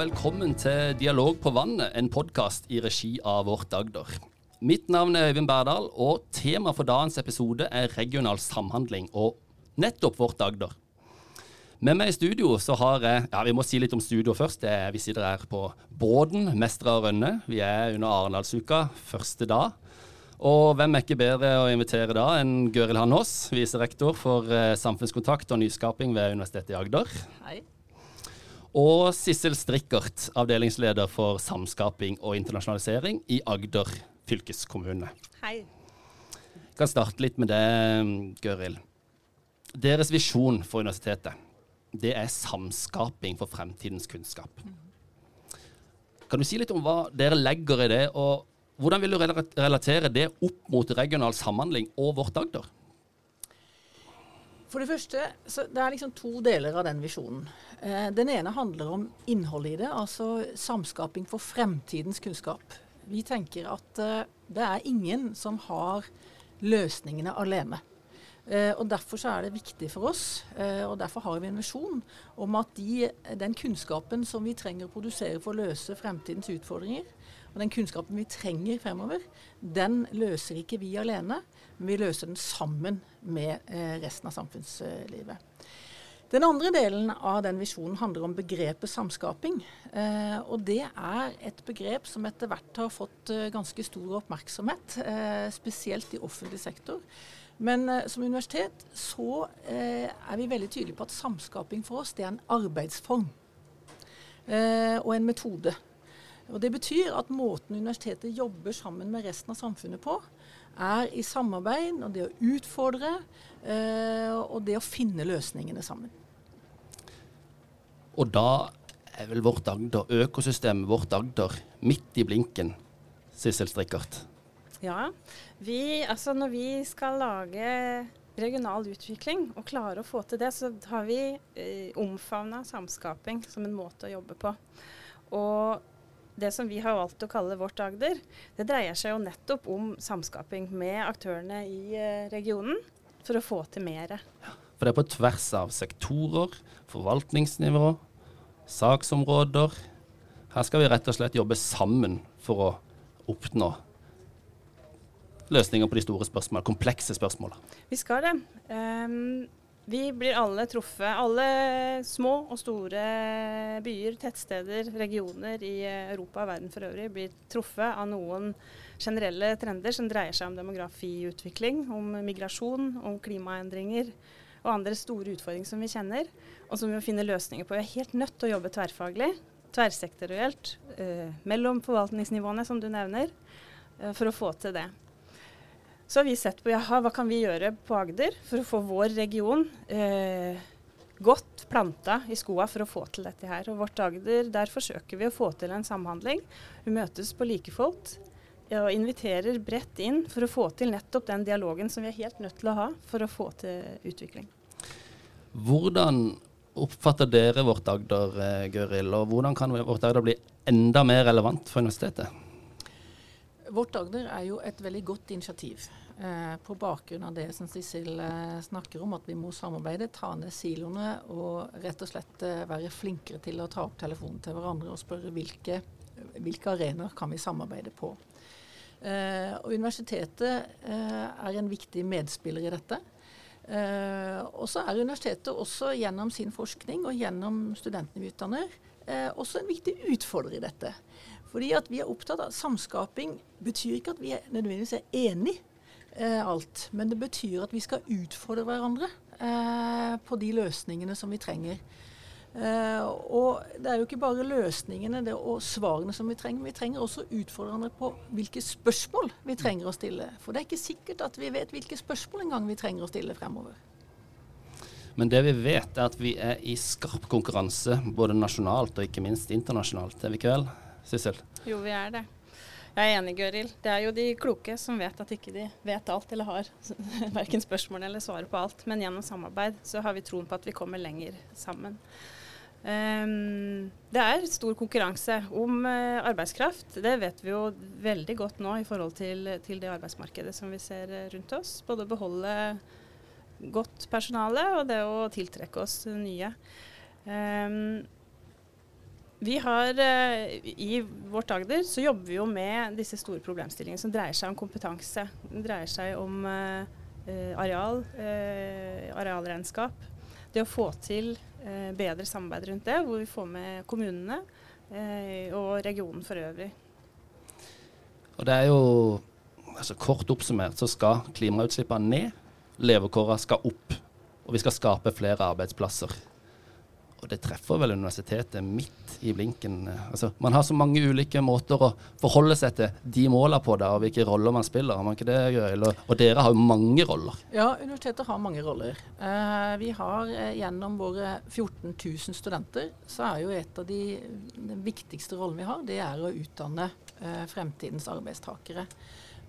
Og velkommen til Dialog på vannet, en podkast i regi av Vårt Agder. Mitt navn er Øyvind Berdal, og tema for dagens episode er regional samhandling og nettopp Vårt Agder. Med meg i studio så har jeg Ja, vi må si litt om studio først. Er, vi sitter her på Båden, Mestre av Rønne. Vi er under Arendalsuka første dag. Og hvem er ikke bedre å invitere da enn Gøril Hannås, viserektor for eh, samfunnskontakt og nyskaping ved Universitetet i Agder. Hei. Og Sissel Strikkert, avdelingsleder for samskaping og internasjonalisering i Agder fylkeskommune. Hei. Jeg kan starte litt med det, Gøril. Deres visjon for universitetet, det er samskaping for fremtidens kunnskap. Kan du si litt om hva dere legger i det, og hvordan vil du relatere det opp mot regional samhandling og Vårt Agder? For det første, det er liksom to deler av den visjonen. Eh, den ene handler om innholdet i det, altså samskaping for fremtidens kunnskap. Vi tenker at eh, det er ingen som har løsningene alene. Eh, og Derfor så er det viktig for oss, eh, og derfor har vi en visjon om at de, den kunnskapen som vi trenger å produsere for å løse fremtidens utfordringer, og den kunnskapen vi trenger fremover, den løser ikke vi alene, men vi løser den sammen med eh, resten av samfunnslivet. Den andre delen av den visjonen handler om begrepet samskaping. Eh, og det er et begrep som etter hvert har fått eh, ganske stor oppmerksomhet, eh, spesielt i offentlig sektor. Men eh, som universitet så eh, er vi veldig tydelige på at samskaping for oss det er en arbeidsform og en metode. Og Det betyr at måten universitetet jobber sammen med resten av samfunnet på, er i samarbeid og det å utfordre eh, og det å finne løsningene sammen. Og da er vel vårt Agder, økosystemet vårt Agder, midt i blinken, Sissel Strikkert? Ja, vi, altså når vi skal lage regional utvikling og klare å få til det, så har vi eh, omfavna samskaping som en måte å jobbe på. Og det som vi har valgt å kalle Vårt Agder, det dreier seg jo nettopp om samskaping med aktørene i eh, regionen for å få til mer. For det er på tvers av sektorer, forvaltningsnivå, saksområder. Her skal vi rett og slett jobbe sammen for å oppnå løsninger på de store spørsmålene, komplekse spørsmålene. Vi skal det. Um, vi blir alle truffet, alle små og store byer, tettsteder, regioner i Europa og verden for øvrig blir truffet av noen generelle trender som dreier seg om demografiutvikling, om migrasjon, om klimaendringer og andre store utfordringer som vi kjenner, og som vi må finne løsninger på. Vi er helt nødt til å jobbe tverrfaglig, tverrsektorielt, eh, mellom forvaltningsnivåene, som du nevner, eh, for å få til det. Så har vi sett på jaha, hva kan vi gjøre på Agder for å få vår region eh, godt planta i skoa for å få til dette her. Og vårt Agder, der forsøker vi å få til en samhandling. Vi møtes på likefolk og inviterer bredt inn for å få til nettopp den dialogen som vi er helt nødt til å ha for å få til utvikling. Hvordan oppfatter dere Vårt Agder, eh, Gøril, og hvordan kan Vårt Agder bli enda mer relevant for universitetet? Vårt Agder er jo et veldig godt initiativ. Eh, på bakgrunn av det som Sissel eh, snakker om, at vi må samarbeide, ta ned siloene og rett og slett eh, være flinkere til å ta opp telefonen til hverandre og spørre hvilke, hvilke arenaer kan vi samarbeide på. Eh, og Universitetet eh, er en viktig medspiller i dette. Eh, og så er universitetet også gjennom sin forskning og gjennom studentene vi utdanner, også en viktig utfordrer i dette. Fordi at vi er opptatt av samskaping betyr ikke at vi er nødvendigvis er enig eh, alt. Men det betyr at vi skal utfordre hverandre eh, på de løsningene som vi trenger. Eh, og det er jo ikke bare løsningene det, og svarene som vi trenger. Vi trenger også utfordre hverandre på hvilke spørsmål vi trenger å stille. For det er ikke sikkert at vi vet hvilke spørsmål engang vi trenger å stille fremover. Men det vi vet, er at vi er i skarp konkurranse både nasjonalt og ikke minst internasjonalt. Er vi ikke vel? Sissel? Jo, vi er det. Jeg er enig, Gøril. Det er jo de kloke som vet at ikke de vet alt eller har verken spørsmål eller svaret på alt. Men gjennom samarbeid så har vi troen på at vi kommer lenger sammen. Um, det er stor konkurranse om uh, arbeidskraft. Det vet vi jo veldig godt nå i forhold til, til, det arbeidsmarkedet som vi ser eh, rundt oss. Både å beholde godt personale og det å tiltrekke oss nye. Um, Vi har, eh, I vårt Agder så jobber vi jo med disse store problemstillingene som dreier seg om kompetanse. Det dreier seg om eh, eh areal, arealregnskap. Det å få til bedre samarbeid rundt det, hvor vi får med kommunene og regionen for øvrig. Og det er jo, altså Kort oppsummert så skal klimautslippene ned, levekårene skal opp. Og vi skal skape flere arbeidsplasser. Og det treffer vel universitetet midt i blinken. Altså, man har så mange ulike måter å forholde seg til de målene på, der, og hvilke roller man spiller. Har man ikke det, Gøril? Og dere har jo mange roller. Ja, universitetet har mange roller. Eh, vi har eh, gjennom våre 14 000 studenter, så er jo et av de, de viktigste rollene vi har, det er å utdanne eh, fremtidens arbeidstakere.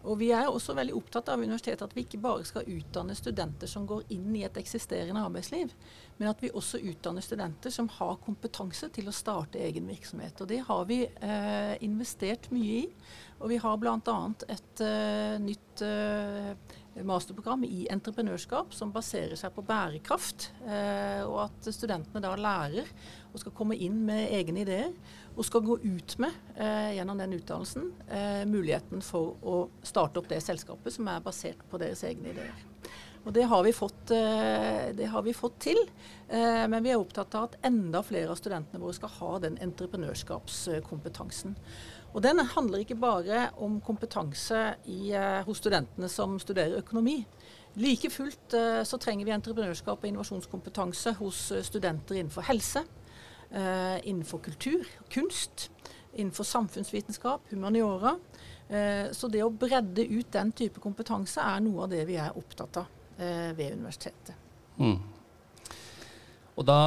Og Vi er også veldig opptatt av universitetet at vi ikke bare skal utdanne studenter som går inn i et eksisterende arbeidsliv, men at vi også utdanner studenter som har kompetanse til å starte egen virksomhet. Og Det har vi eh, investert mye i. Og vi har bl.a. et uh, nytt uh, masterprogram i entreprenørskap som baserer seg på bærekraft. Uh, og at studentene da lærer og skal komme inn med egne ideer. Og skal gå ut med, gjennom den utdannelsen, muligheten for å starte opp det selskapet som er basert på deres egne ideer. Og det har fått, det har vi fått til. Men vi er opptatt av at enda flere av studentene våre skal ha den entreprenørskapskompetansen. Og den handler ikke bare om kompetanse i, eh, hos studentene som studerer økonomi. Like fullt så trenger vi entreprenørskap og innovasjonskompetanse hos studenter innenfor helse eh, innenfor kultur, kunst, innenfor samfunnsvitenskap, humaniora. Eh, så det å bredde ut den type kompetanse er noe av det vi er opptatt av eh, ved universitetet. Mm. Og da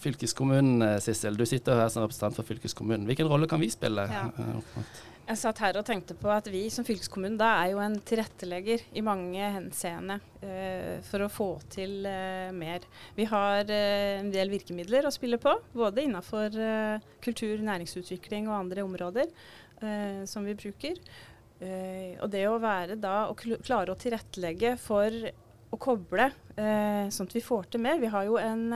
Fylkeskommunen, eh, Sissel, du sitter her som representant for fylkeskommunen. Hvilken rolle kan vi spille? Ja. Eh, jeg satt her og tenkte på at vi som fylkeskommune da er jo en tilrettelegger i mange henseende eh, for å få til eh, mer. Vi har eh, en del virkemidler å spille på, både innenfor kultur, næringsutvikling og andre områder som vi bruker. og det å være da å klare å tilrettelegge for å koble, sånn at vi får til mer. Vi har jo en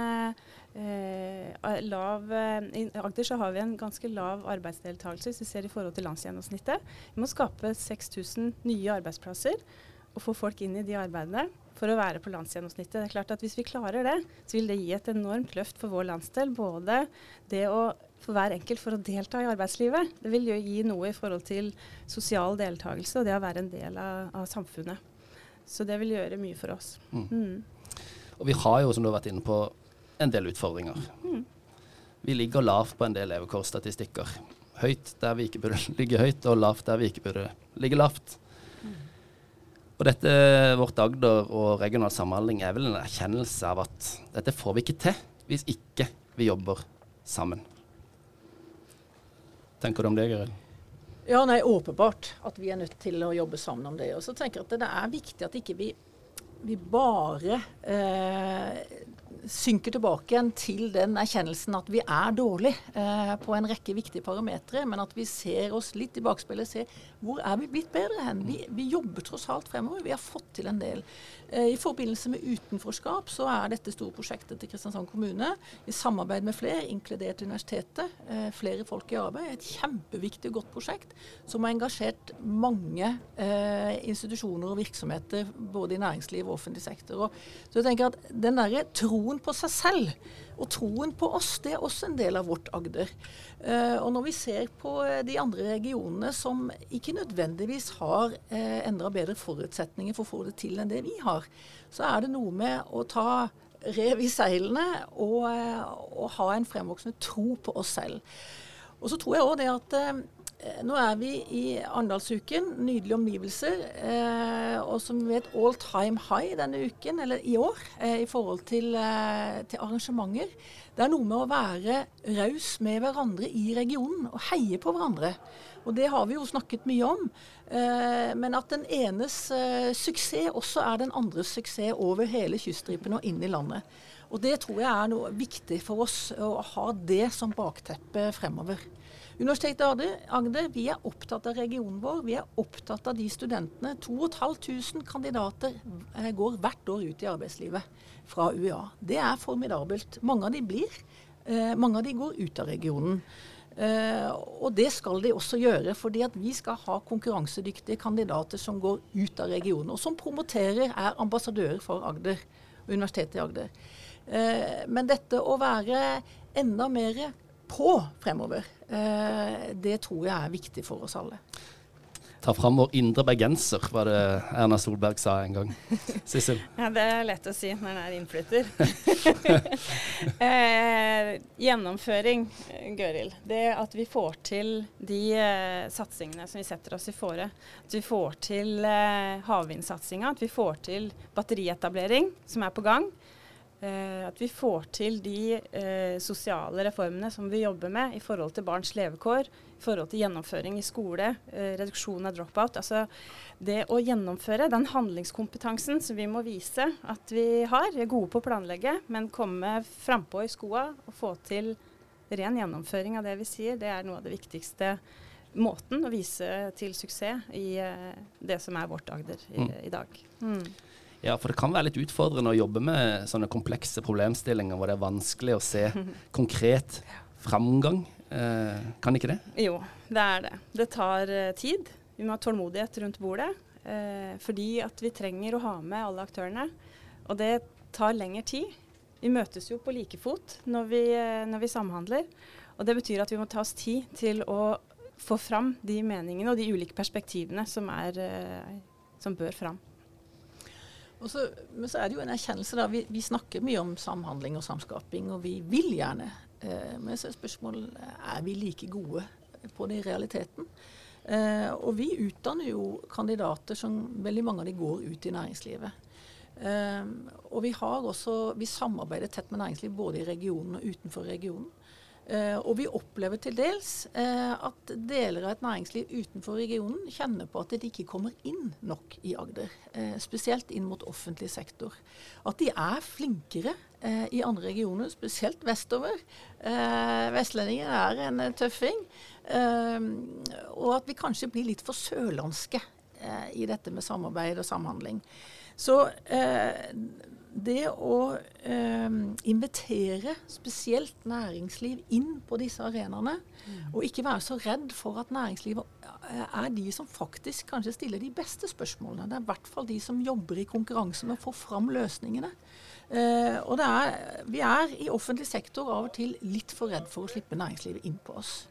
Eh, lav, eh, I Agder så har vi en ganske lav arbeidsdeltakelse hvis vi ser i forhold til landsgjennomsnittet. Vi må skape 6000 nye arbeidsplasser og få folk inn i de arbeidene for å være på landsgjennomsnittet. Det er klart at Hvis vi klarer det, så vil det gi et enormt løft for vår landsdel. Både det å for hver enkelt for å delta i arbeidslivet. Det vil jo gi noe i forhold til sosial deltakelse og det å være en del av, av samfunnet. Så det vil gjøre mye for oss. Mm. Mm. Og vi har jo, som du har vært inne på, en del utfordringer. Mm. Vi ligger lavt på en del levekårsstatistikker. Høyt der vi ikke burde ligge høyt, og lavt der vi ikke burde ligge lavt. Mm. Og dette, Vårt Agder og regional samhandling er vel en erkjennelse av at dette får vi ikke til hvis ikke vi jobber sammen. Tenker du om det, Geril? Ja, nei, Åpenbart at vi er nødt til å jobbe sammen om det. Og så tenker jeg at det er viktig at ikke vi, vi bare eh, synker tilbake igjen til den erkjennelsen at vi er dårlig eh, på en rekke viktige parametere, men at vi ser oss litt i bakspillet, ser hvor er vi blitt bedre hen. Vi, vi jobber tross alt fremover. Vi har fått til en del. Eh, I forbindelse med utenforskap så er dette store prosjektet til Kristiansand kommune i samarbeid med flere, inkludert universitetet, eh, flere folk i arbeid, et kjempeviktig og godt prosjekt som har engasjert mange eh, institusjoner og virksomheter både i næringsliv og offentlig sektor. Og, så jeg tenker at den der troen på seg selv og troen på oss, det er også en del av vårt Agder. Uh, og når vi ser på eh, de andre regionene som ikke nødvendigvis har uh, enda bedre forutsetninger for å få det til enn det vi har, så er det noe med å ta rev i seilene og, og ha en fremvoksende tro på oss selv. Og så tror jeg òg det at Eh, nå er vi i Arendalsuken, nydelige omgivelser. Eh, og som vi vet all time high denne uken, eller i år, eh, i forhold til, eh, til, arrangementer. Det er noe med å være raus med hverandre i regionen og heie på hverandre. Og det har vi jo snakket mye om. Eh, men at den enes eh, suksess også er den andres suksess over hele kyststripen og inn i landet. Og det tror jeg er noe viktig for oss å ha det som bakteppe fremover. Universitetet Agder vi er opptatt av regionen vår. Vi er opptatt av de studentene. 2500 kandidater eh, går hvert år ut i arbeidslivet fra UiA. Det er formidabelt. Mange av de blir. Eh, mange av de går ut av regionen. Eh, og det skal de også gjøre, fordi at vi skal ha konkurransedyktige kandidater som går ut av regionen, og som promoterer, er ambassadører for Agder, Universitetet i Agder. Men dette å være enda mer på fremover, eh, det tror jeg er viktig for oss alle. Ta fram vår indre bergenser, var det Erna Solberg sa en gang. Sissel? Ja, det er lett å si når en er innflytter. eh, gjennomføring, Gøril. Det at vi får til de eh, satsingene som vi setter oss i fore. At vi får til eh, havvindsatsinga, at vi får til batterietablering, som er på gang. Eh, at vi får til de eh, sosiale reformene som vi jobber med i forhold til barns levekår, i forhold til gjennomføring i skole, eh, reduksjon av dropout. Altså det å gjennomføre den handlingskompetansen som vi må vise at vi har. Vi er gode på å planlegge, men komme frampå i skoa og få til ren gjennomføring av det vi sier, det er noe av det viktigste måten å vise til suksess i eh, det som er vårt Agder i, mm. i dag. Mm. Ja, for det kan være litt utfordrende å jobbe med sånne komplekse problemstillinger hvor det er vanskelig å se konkret framgang. Eh, kan ikke det? Jo, det er det. Det tar uh, tid. Vi må ha tålmodighet rundt bordet. Eh, fordi at vi trenger å ha med alle aktørene. Og det tar lengre tid. Vi møtes jo på like fot når vi, uh, når vi samhandler. Og det betyr at vi må ta oss tid til å få fram de meningene og de ulike perspektivene som, er, uh, som bør fram. Så, men så er det jo en erkjennelse. da, vi, vi, snakker mye om samhandling og samskaping, og vi vil gjerne. Eh, men så er spørsmålet er vi like gode på det i realiteten. Eh, og vi utdanner jo kandidater som veldig mange av de går ut i næringslivet. Eh, og vi har også, vi samarbeider tett med næringsliv både i regionen og utenfor regionen. Uh, og vi opplever til dels uh, at deler av et næringsliv utenfor regionen kjenner på at de ikke kommer inn nok i Agder. Uh, spesielt inn mot offentlig sektor. At de er flinkere i andre regioner, spesielt vestover. Vestlendinger er en tøffing. og at vi kanskje blir litt for sørlandske i dette med samarbeid og samhandling. Så det å eh, invitere spesielt næringsliv inn på disse arenaene, mm. og ikke være så redd for at næringslivet eh, er de som faktisk kanskje stiller de beste spørsmålene. Det er i hvert fall de som jobber i konkurranse med å få fram løsningene. Eh, og er, vi er i offentlig sektor av og til litt for redd for å slippe næringslivet inn på oss.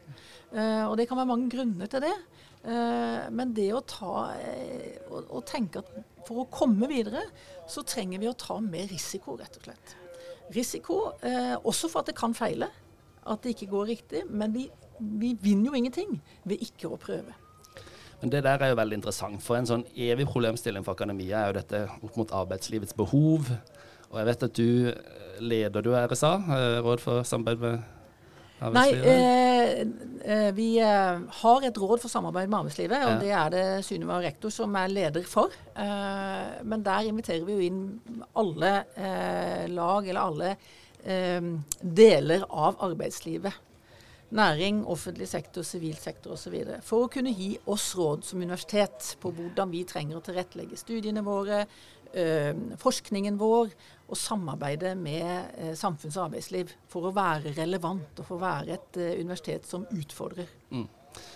Eh, og det kan være mange grunner til det. Eh, men det å ta eh, og, tenke at for å komme videre, så trenger vi å ta mer risiko, rett og slett. Risiko eh, også for at det kan feile, at det ikke går riktig. Men vi, vi vinner jo ingenting ved ikke å prøve. Men Det der er jo veldig interessant. For en sånn evig problemstilling for akademia er jo dette opp mot arbeidslivets behov. Og jeg vet at du leder du RSA, Råd for samarbeid med Nei, eh, eh, vi eh, har et råd for samarbeid med arbeidslivet, og ja. det er det Synnøve rektor som er leder for. Eh, men der inviterer vi jo inn alle eh, lag, eller alle eh, deler av arbeidslivet. Næring, offentlig sektor, sivil sektor osv. For å kunne gi oss råd som universitet på hvordan vi trenger å tilrettelegge studiene våre, forskningen vår og samarbeide med eh, samfunns- og arbeidsliv for å være relevant og for å være et eh, universitet som utfordrer. Mm.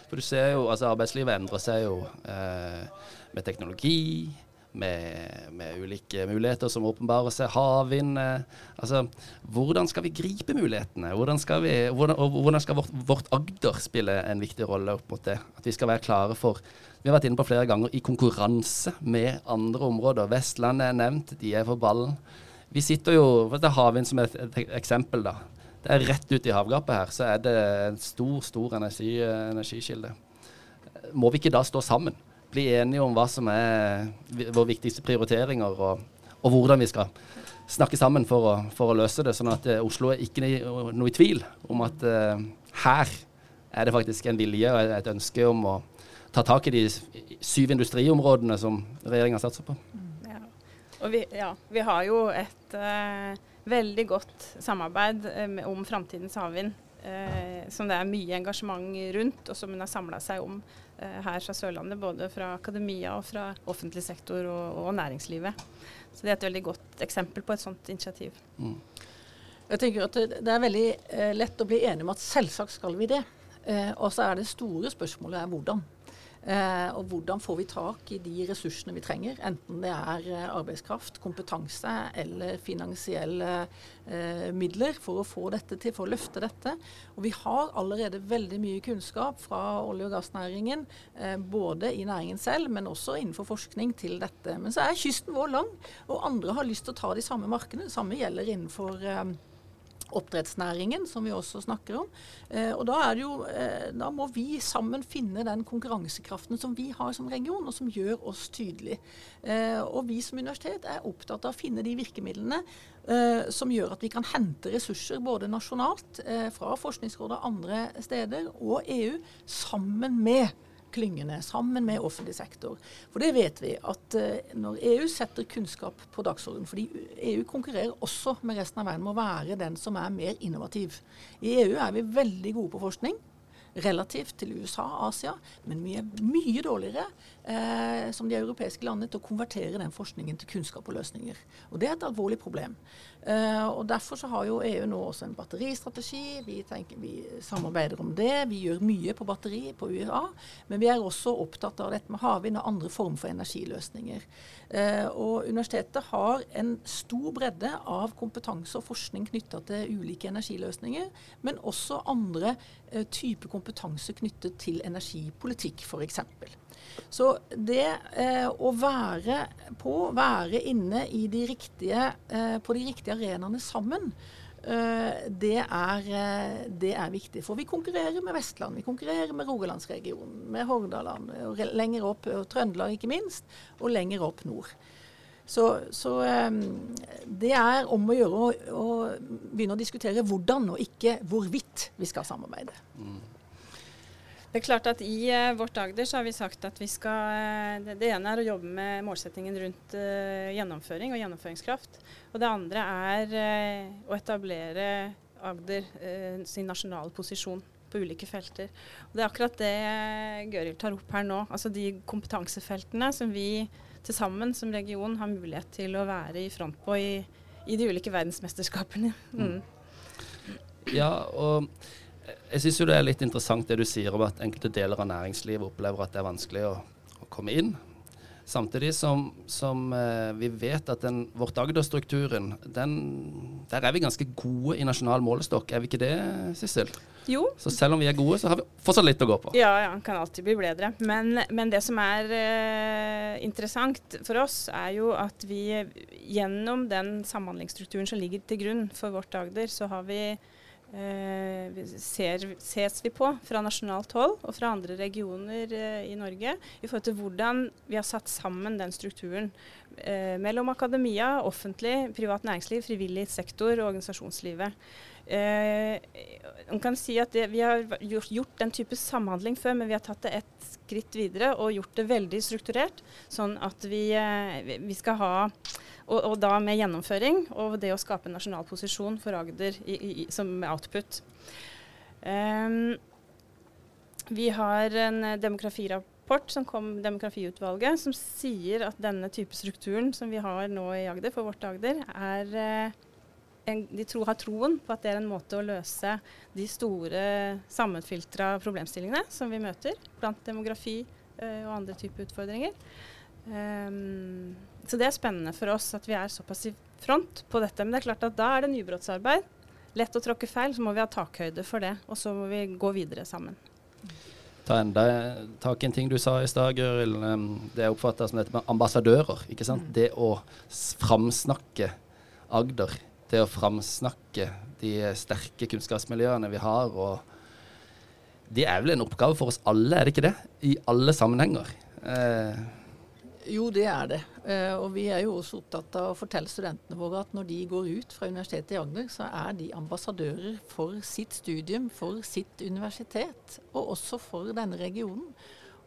For du ser jo, altså Arbeidslivet endrer seg jo eh, med teknologi, med, med, ulike muligheter som åpenbarer seg. Havvind. Eh, altså, hvordan skal vi gripe mulighetene? Hvordan skal, vi, hvordan, hvordan skal vårt, vårt, Agder spille en viktig rolle opp mot det? At vi skal være klare for Vi har vært inne på flere ganger i konkurranse med andre områder. Vestlandet er nevnt, de er på ballen. Vi sitter jo Det er havvind som et, et, eksempel, da. Det er rett ut i havgapet her, så er det en stor, stor energi, energikilde. Må vi ikke da stå sammen? Bli enige om hva som er våre viktigste prioriteringer, og, og hvordan vi skal snakke sammen for å, for å løse det, sånn at uh, Oslo er ikke noe, i tvil om at uh, her er det faktisk en vilje og et ønske om å ta tak i de syv industriområdene som regjeringa satser på. Og vi, ja, vi har jo et uh, veldig godt samarbeid om framtidens havvind. Som det er mye engasjement rundt, og som hun har samla seg om her fra Sørlandet. Både fra akademia og fra offentlig sektor og, og, næringslivet. Så det er et veldig godt eksempel på et sånt initiativ. Mm. Jeg tenker at Det er veldig eh, lett å bli enig om at selvsagt skal vi det. Eh, og så er det store spørsmålet er hvordan. Eh, og hvordan får vi tak i de ressursene vi trenger, enten det er eh, arbeidskraft, kompetanse eller finansielle eh, midler for å få dette til, for å løfte dette. Og vi har allerede veldig mye kunnskap fra olje- og gassnæringen, både i næringen selv, men også innenfor forskning til dette. Men så er kysten vår lang, og andre har lyst til å ta de samme markene. Det samme gjelder innenfor oppdrettsnæringen, som vi også snakker om. Eh, og da, er det jo, eh, da, må vi sammen finne den konkurransekraften som vi har som region, og som gjør oss tydelige. Eh, og vi som universitet er opptatt av å finne de virkemidlene eh, som gjør at vi kan hente ressurser både nasjonalt, eh, fra Forskningsrådet og andre steder, og EU, sammen med klyngene sammen med offentlig sektor. For det vet vi at uh, når EU setter kunnskap på dagsordenen, fordi EU konkurrerer også med resten av verden med å være den som er mer innovativ. I EU er vi veldig gode på forskning relativt til USA og Asia, men mye, mye dårligere eh, som de europeiske landene til å konvertere den forskningen til kunnskap og løsninger. Og Det er et alvorlig problem. Eh, og Derfor så har jo EU nå også en batteristrategi. Vi, tenker, vi samarbeider om det. Vi gjør mye på batteri på USA, Men vi er også opptatt av dette med havvind og andre former for energiløsninger. Eh, og Universitetet har en stor bredde av kompetanse og forskning knytta til ulike energiløsninger, men også andre eh, typer kompetanse knyttet til energipolitikk, f.eks. Så det eh, å være på, være inne de riktige, eh, på de riktige arenaene sammen, eh, det, er, eh, det, er, viktig. For vi konkurrerer med Vestland, vi konkurrerer med Rogalandsregionen, med Hordaland, og lenger opp, og Trøndelag ikke minst, og lenger opp nord. Så, så um, det er om å gjøre å, å, begynne å diskutere hvordan, og ikke hvorvidt vi skal samarbeide. Mm. Det er klart at I uh, vårt Agder så har vi sagt at vi skal uh, det, ene er å jobbe med målsettingen rundt uh, gjennomføring og gjennomføringskraft. Og det andre er å etablere Agder sin nasjonale posisjon på ulike felter. Og Det er akkurat det Gøril tar opp her nå. Altså de kompetansefeltene som vi til sammen som region har mulighet til å være i front på i, i de ulike verdensmesterskapene. Mm. Ja, og jeg syns jo det er litt interessant det du sier om at enkelte deler av næringslivet opplever at det er vanskelig å, å komme inn. Samtidig som, som eh, vi vet at den, vårt Agder-strukturen, der er vi ganske gode i nasjonal målestokk. Er vi ikke det, Sissel? Jo. Så selv om vi er gode, så har vi fortsatt litt å gå på. Ja, ja, kan alltid bli bedre. Men, men det som er eh, interessant for oss, er jo at vi gjennom den samhandlingsstrukturen som ligger til grunn for vårt Agder, så har vi ser, ses vi på fra nasjonalt hold og fra andre regioner eh, i Norge i forhold til hvordan vi har satt sammen den strukturen eh, mellom akademia, offentlig, privat næringsliv, frivillig sektor og organisasjonslivet. Eh, man kan si at det, Vi har gjort, den type samhandling før, men vi har tatt det et skritt videre og gjort det veldig strukturert. Sånn at vi, eh, vi skal ha og, og, da med gjennomføring og det å skape en nasjonal posisjon for Agder i, i, som output. Um, vi har en demografirapport som kom Demografiutvalget, som sier at denne type strukturen som vi har nå i Agder, for vårt Agder, er uh, en, de tro, har troen på at det er en måte å løse de store sammenfiltra problemstillingene som vi møter blant demografi uh, og andre typer utfordringer. Um, så det er spennende for oss at vi er såpass i front på dette. Men det er klart at da er det nybrottsarbeid. Lett å tråkke feil, så må vi ha takhøyde for det. Og så må vi gå videre sammen. Ta enda tak i en ting du sa i stad, Gøril. Det jeg oppfatter som dette med ambassadører. ikke sant? Mm. Det å framsnakke Agder. Det å framsnakke de sterke kunnskapsmiljøene vi har. og Det er vel en oppgave for oss alle, er det ikke det? I alle sammenhenger. Eh, jo, det er det. Uh, og vi er jo også opptatt av å fortelle studentene våre at når de går ut fra Universitetet i Agder, så er de ambassadører for sitt studium, for sitt universitet, og også for denne regionen.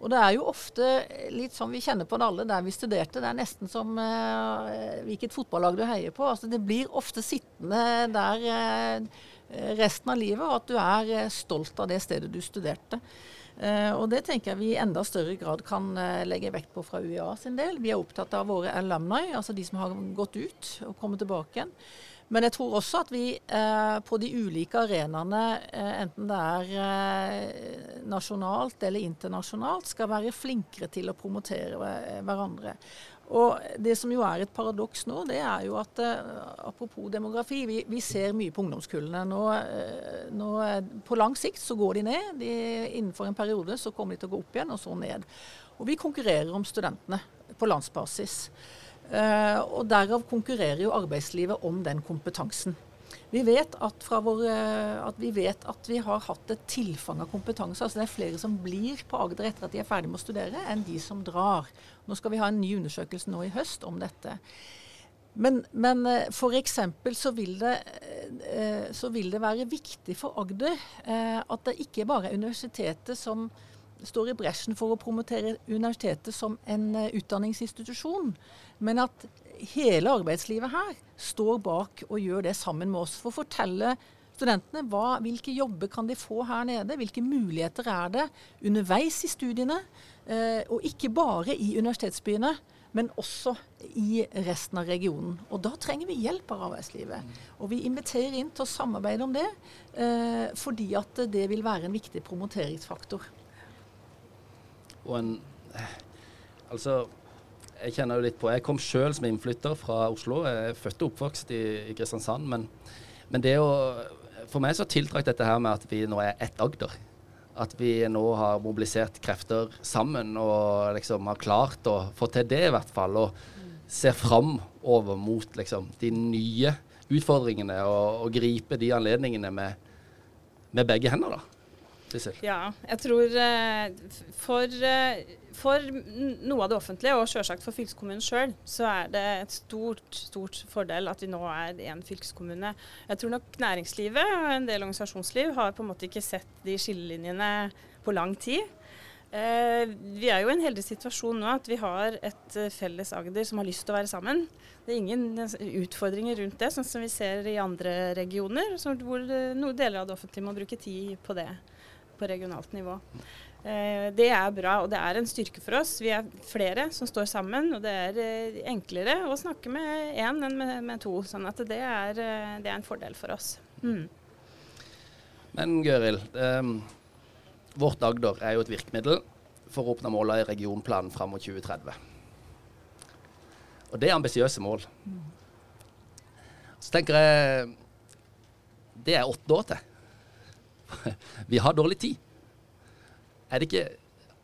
Og det er jo ofte litt sånn vi kjenner på det alle der vi studerte. Det er nesten som eh, hvilket fotballag du heier på. Altså Det blir ofte sittende der eh, resten av livet, og at du er stolt av det stedet du studerte. Uh, og det tenker jeg vi i enda større grad kan legge vekt på fra UiA sin del. Vi er opptatt av våre alumni, altså de som har gått ut og kommet tilbake igjen. Men jeg tror også at vi eh, på de ulike arenaene, enten det er nasjonalt eller internasjonalt, skal være flinkere til å promotere hverandre. Og Det som jo er et paradoks nå, det er jo at apropos demografi, vi, vi ser mye på ungdomskullene. Nå, nå, på lang sikt så går de ned. De, innenfor en periode så kommer de til å gå opp igjen, og så ned. Og vi konkurrerer om studentene på landsbasis. Og derav konkurrerer jo arbeidslivet om den kompetansen. Vi vet at, vår, at, vi vet at vi har hatt et tilfang av kompetanse. altså Det er flere som blir på Agder etter at de er ferdig med å studere, enn de som drar. Nå skal vi ha en ny undersøkelse nå i høst om dette. Men, men eh, f.eks. Så, eh, så vil det være viktig for Agder eh, at det ikke bare er universitetet som står i bresjen for å promotere universitetet som en utdanningsinstitusjon, men at hele arbeidslivet her står bak og gjør det sammen med oss. For å fortelle studentene hva, hvilke jobber kan de få her nede, hvilke muligheter er det underveis i studiene. Eh, og ikke bare i universitetsbyene, men også i resten av regionen. Og da trenger vi hjelp av arbeidslivet. Og vi inviterer inn til å samarbeide om det, eh, fordi at det vil være en viktig promoteringsfaktor. Og en Altså jeg kjenner jo litt på Jeg kom sjøl som innflytter fra Oslo. Jeg er født og oppvokst i, i Kristiansand. Men, men, det å For meg så tiltrakk dette her med at vi nå er ett Agder. At vi nå har mobilisert krefter sammen og liksom har klart å få til det, i hvert fall. Og ser framover mot liksom de nye utfordringene og, og gripe de anledningene med, med begge hender, da. Ja, jeg tror eh, for, eh, for, noe av det offentlige, og selvsagt for fylkeskommunen sjøl, så er det et stort stort fordel at vi nå er én fylkeskommune. Jeg tror nok næringslivet og en del organisasjonsliv har på en måte ikke sett de skillelinjene på lang tid. Eh, vi er jo i en heldig situasjon nå at vi har et felles Agder som har lyst til å være sammen. Det er ingen utfordringer rundt det, sånn som vi ser i andre regioner, hvor noen deler av det offentlige må bruke tid på det på regionalt nivå. Eh, det er bra, og det er en styrke for oss. Vi er flere som står sammen, og det er eh, enklere å snakke med én enn med, to. sånn at det er, eh, det er en fordel for oss. Mm. Men Gøril, eh, vårt Agder er jo et virkemiddel for å oppnå målene i regionplanen fram mot 2030. Og det er ambisiøse mål. Så tenker jeg Det er åtte år til. vi har dårlig tid. Er det ikke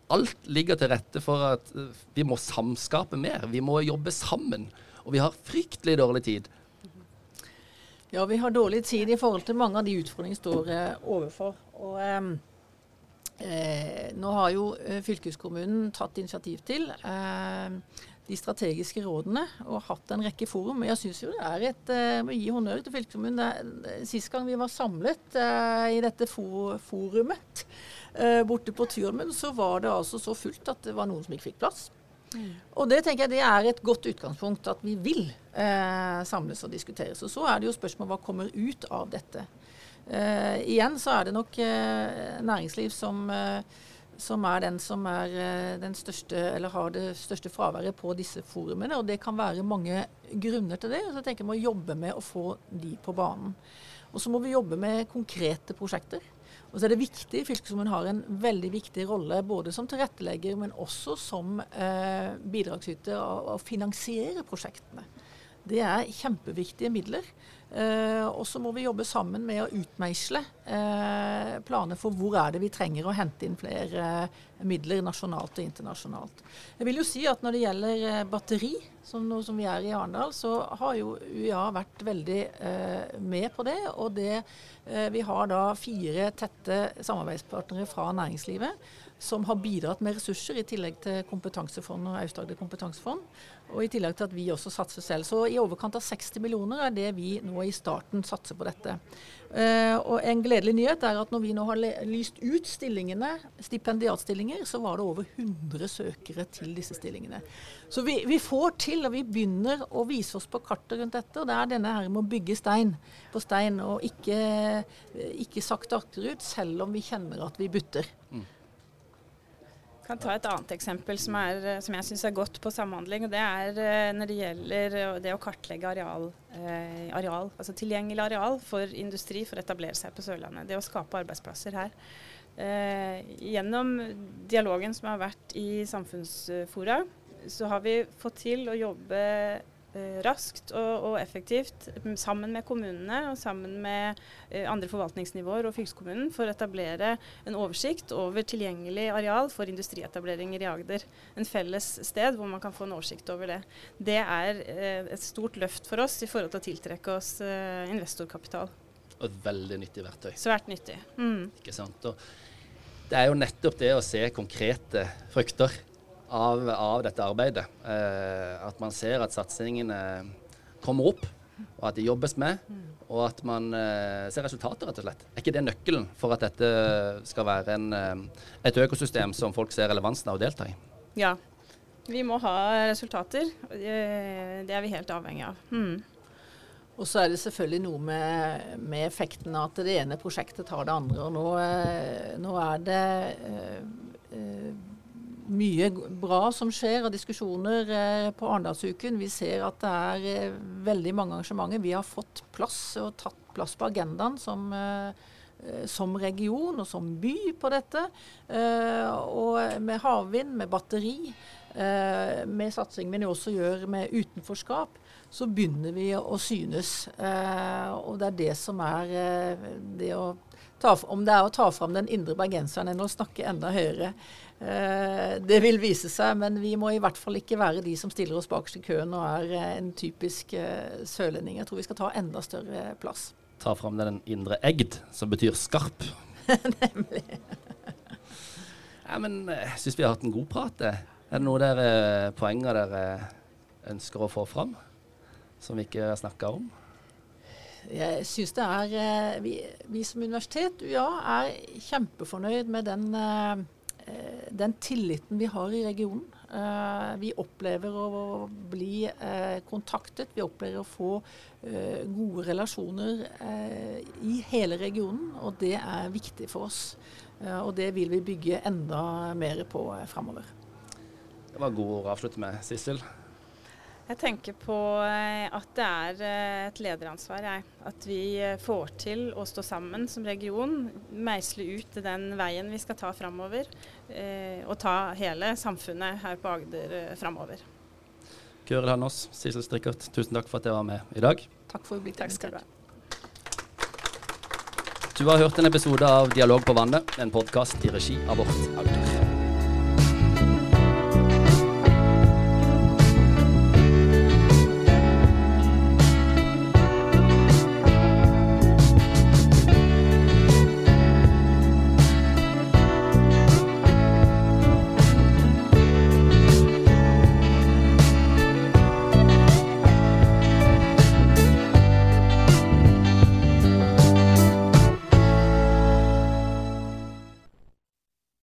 Alt ligger til rette for at eh, vi må samskape mer. Vi må jobbe sammen. Og vi har fryktelig dårlig tid. Ja, vi har dårlig tid i forhold til mange av de utfordringene vi står eh, overfor. Og eh, eh, nå har jo eh, fylkeskommunen tatt initiativ til eh, de strategiske rådene og hatt en rekke forum. Jeg syns jo det er et Jeg må gi honnør til fylkeskommunen. Sist gang vi var samlet uh, i dette for, forumet uh, borte på Tyrmen, så var det altså så fullt at det var noen som ikke fikk plass. Mm. Og det tenker jeg det er et godt utgangspunkt, at vi vil eh, samles og diskuteres. Og så er det jo spørsmål hva kommer ut av dette. igjen så er det nok næringsliv som som er den som er eh, den største, eller har det største fraværet på disse forumene. Og det kan være mange grunner til det. Så jeg tenker vi må jobbe med å få de på banen. Og så må vi jobbe med konkrete prosjekter. Og så er det viktig, Fylkeskommunen har en veldig viktig rolle både som tilrettelegger, men også som eh, bidragsyter å finansiere prosjektene. Det er kjempeviktige midler. Eh, og så må vi jobbe sammen med å utmeisle eh, planer for hvor er det vi trenger å hente inn flere eh, midler nasjonalt og internasjonalt. Jeg vil jo si at Når det gjelder batteri, som, nå som vi er i Arendal, så har jo UiA vært veldig med på det. Og det, vi har da fire tette samarbeidspartnere fra næringslivet som har bidratt med ressurser, i tillegg til kompetansefond og Aust-Agder kompetansefond. Og i tillegg til at vi også satser selv. Så i overkant av 60 millioner er det vi nå i starten satser på dette. Uh, og en gledelig nyhet er at når vi nå har lyst ut stillingene, stipendiatstillinger, så var det over 100 søkere til disse stillingene. Så vi, vi, får til, og vi begynner å vise oss på kartet rundt dette. Og det er denne her med å bygge stein på stein, og ikke, ikke sakte akterut, selv om vi kjenner at vi butter. Mm. Kan ta et annet eksempel som, er, som jeg syns er godt på samhandling. og Det er eh, når det gjelder det å kartlegge areal, eh, areal, altså tilgjengelig areal for industri for å etablere seg på Sørlandet. Det å skape arbeidsplasser her. Eh, gjennom dialogen som har vært i Samfunnsfora, så har vi fått til å jobbe Eh, raskt og, og, effektivt sammen med kommunene og sammen med eh, andre forvaltningsnivåer og fylkeskommunen for å etablere en oversikt over tilgjengelig areal for industrietableringer i Agder. En felles sted hvor man kan få en oversikt over det. Det er eh, et stort løft for oss i forhold til å tiltrekke oss eh, investorkapital. Og et veldig nyttig verktøy. Svært nyttig. Mm. Ikke sant? Og det er jo nettopp det å se konkrete frukter av, av dette arbeidet. Eh, at man ser at satsingene kommer opp, og at de jobbes med. Og at man eh, ser resultater, rett og slett. Er ikke det nøkkelen for at dette skal være en, eh, et økosystem som folk ser relevansen av å delta i? Ja. Vi må ha resultater. Det er vi helt avhengig av. Mm. Og så er det selvfølgelig noe med, med, effekten av at det ene prosjektet tar det andre. Og nå, nå er det øh, mye bra som skjer, av diskusjoner eh, på Arendalsuken. Vi ser at det er eh, veldig mange arrangementer. Vi har fått plass og tatt plass på agendaen som, eh, som region og som by på dette. Og med havvind, med batteri, med satsing vi også gjør med utenforskap, så begynner vi å synes. Og det er det som er det å ta, Om det er å ta fram den indre bergenseren enn å snakke enda høyere. Eh, det vil vise seg, men vi må i hvert fall ikke være de som stiller oss bakerst i køen og er eh, en typisk uh, sørlending. Jeg tror vi skal ta enda større plass. Ta fram den indre egd, som betyr skarp. Nemlig. ja, men jeg syns vi har hatt en god prat. Er det noen dere, poenger dere ønsker å få fram, som vi ikke har snakka om? Jeg syns det er vi, vi, som universitet, ja, er kjempefornøyd med den Eh, den tilliten vi har i regionen. Eh, vi opplever å bli eh, kontaktet, vi opplever å få gode relasjoner i hele regionen. Og det er viktig for oss. Og det vil vi bygge enda mer på framover. Det var gode ord å avslutte med, Sissel. Jeg tenker på eh, at det er eh, et lederansvar. Jeg. At vi eh, får til å stå sammen som region, meisle ut den veien vi skal ta framover. Og ta hele samfunnet her på Agder framover. Gøril Hannås, Sissel Strikkert, tusen takk for at dere var med i dag. Takk for å bli Takk skal du ha. Du har hørt en episode av Dialog på vannet, en podkast i regi av Vårt Agder.